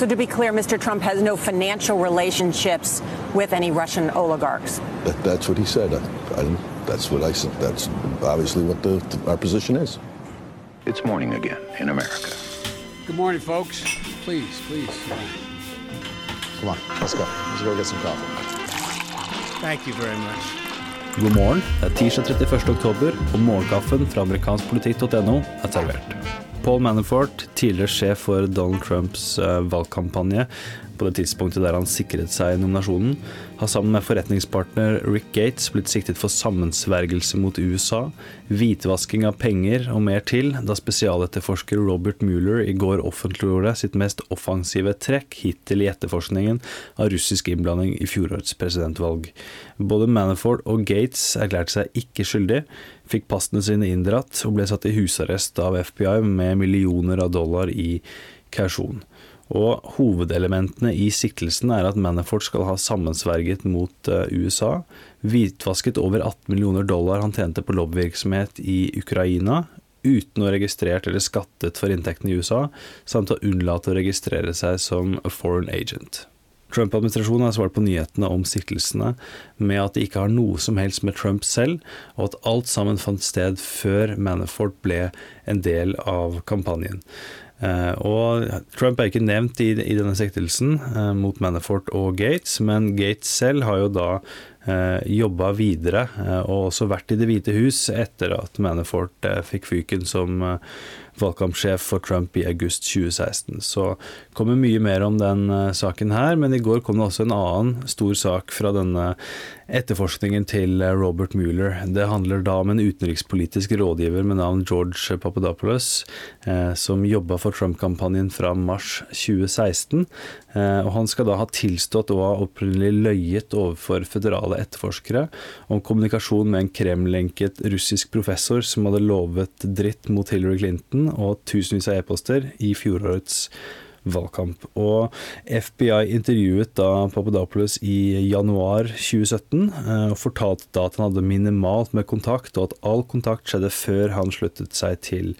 So to be clear, Mr. Trump has no financial relationships with any Russian oligarchs. That, that's what he said. I, I, that's what I said. That's obviously what the, our position is. It's morning again in America. Good morning, folks. Please, please. Come on, let's go. Let's go get some coffee. Thank you very much. God morgen. Det er tirsdag 31. oktober, og morgenkaffen fra amerikanskpolitikk.no er servert. Paul Manafort, tidligere sjef for Donald Trumps uh, valgkampanje, på det tidspunktet der han sikret seg nominasjonen, har sammen med forretningspartner Rick Gates blitt siktet for sammensvergelse mot USA, hvitvasking av penger og mer til, da spesialetterforsker Robert Mueller i går offentliggjorde sitt mest offensive trekk hittil i etterforskningen av russisk innblanding i fjorårets presidentvalg. Både Manafort og Gates erklærte seg ikke skyldig, fikk passene sine inndratt og ble satt i husarrest av FBI med millioner av dollar i kausjon. Og hovedelementene i siktelsen er at Manafort skal ha sammensverget mot eh, USA, hvitvasket over 18 millioner dollar han tjente på lobbyvirksomhet i Ukraina, uten å ha registrert eller skattet for inntektene i USA, samt å unnlate å registrere seg som a foreign agent. Trump-administrasjonen har svart på nyhetene om siktelsene med at de ikke har noe som helst med Trump selv, og at alt sammen fant sted før Manafort ble en del av kampanjen. Uh, og Trump er ikke nevnt i, i denne siktelsen uh, mot Manafort og Gates, men Gates selv har jo da eh, jobba videre og også vært i Det hvite hus etter at Manafort fikk fyken som valgkampsjef for Trump i august 2016. Så kommer mye mer om den saken her, men i går kom det også en annen stor sak fra denne etterforskningen til Robert Mueller. Det handler da om en utenrikspolitisk rådgiver med navn George Papadopoulos, eh, som jobba for Trump-kampanjen fra mars 2016. Eh, og han skal da ha tilstått og ha opprinnelig løyet overfor føderale etterforskere om kommunikasjon med en Kreml-lenket russisk professor som hadde lovet dritt mot Hillary Clinton og tusenvis av e-poster i fjorårets valgkamp. Og FBI intervjuet da Papadopoulos i januar 2017 eh, og fortalte da at han hadde minimalt med kontakt, og at all kontakt skjedde før han sluttet seg til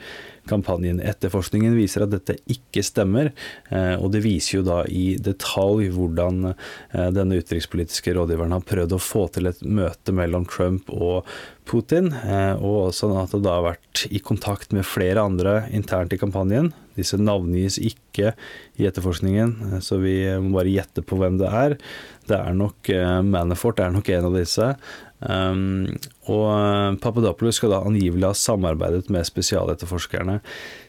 kampanjen. Etterforskningen viser at dette ikke stemmer, eh, og det viser jo da i detalj hvordan eh, denne utenrikspolitiske rådgiveren har prøvd å få til et møte mellom Trump og Putin, og også at det da har vært i kontakt med flere andre internt i kampanjen. Disse navngis ikke i etterforskningen, så vi må bare gjette på hvem det er. Det er nok Manafort er nok en av disse. Um, og eh, Papadopoulos skal da angivelig ha samarbeidet med spesialetterforskerne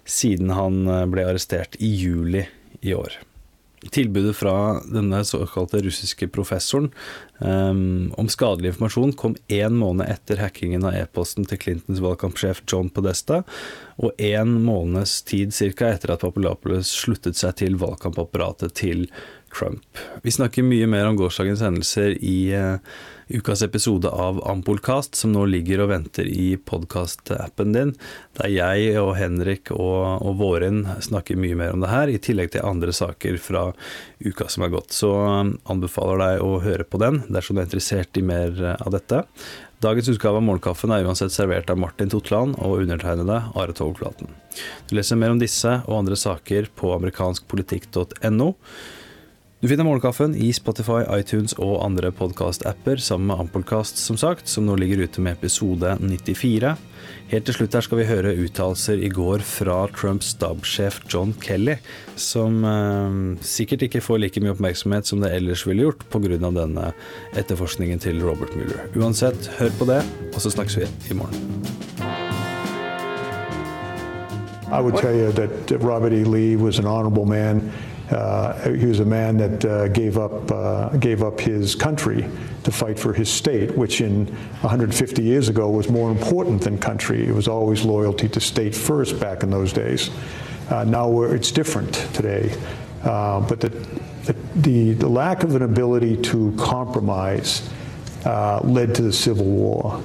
siden han eh, ble arrestert i juli i år. Tilbudet fra denne såkalte russiske professoren um, om skadelig informasjon kom én måned etter hackingen av e-posten til Clintons valgkampsjef John Podesta, og én måneds tid ca. etter at Papadopoulos sluttet seg til valgkampapparatet til Trump. Vi snakker mye mer om gårsdagens hendelser i uh, ukas episode av Ampolkast, som nå ligger og venter i podkastappen din, der jeg og Henrik og, og Våren snakker mye mer om det her, i tillegg til andre saker fra uka som er gått. Så um, anbefaler deg å høre på den dersom du er interessert i mer uh, av dette. Dagens utgave av Morgenkaffen er uansett servert av Martin Totland og undertegnede Are Togflaten. Du leser mer om disse og andre saker på amerikanskpolitikk.no. Du finner Morgenkaffen i Spotify, iTunes og andre podkast-apper sammen med Ampolkast, som sagt, som nå ligger ute med episode 94. Helt til slutt her skal vi høre uttalelser i går fra Trumps stabssjef John Kelly, som eh, sikkert ikke får like mye oppmerksomhet som det ellers ville gjort pga. denne etterforskningen til Robert Mueller. Uansett, hør på det, og så snakkes vi i morgen. I would tell you that Robert E. Lee was an honorable man. Uh, he was a man that uh, gave up uh, gave up his country to fight for his state, which in 150 years ago was more important than country. It was always loyalty to state first back in those days. Uh, now it's different today, uh, but the, the, the lack of an ability to compromise uh, led to the Civil War.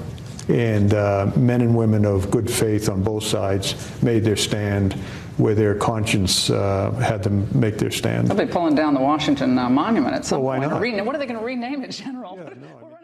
And uh, men and women of good faith on both sides made their stand where their conscience uh, had them make their stand. They'll be pulling down the Washington uh, Monument at some well, why point. Not? what are they going to rename it, General? Yeah, no,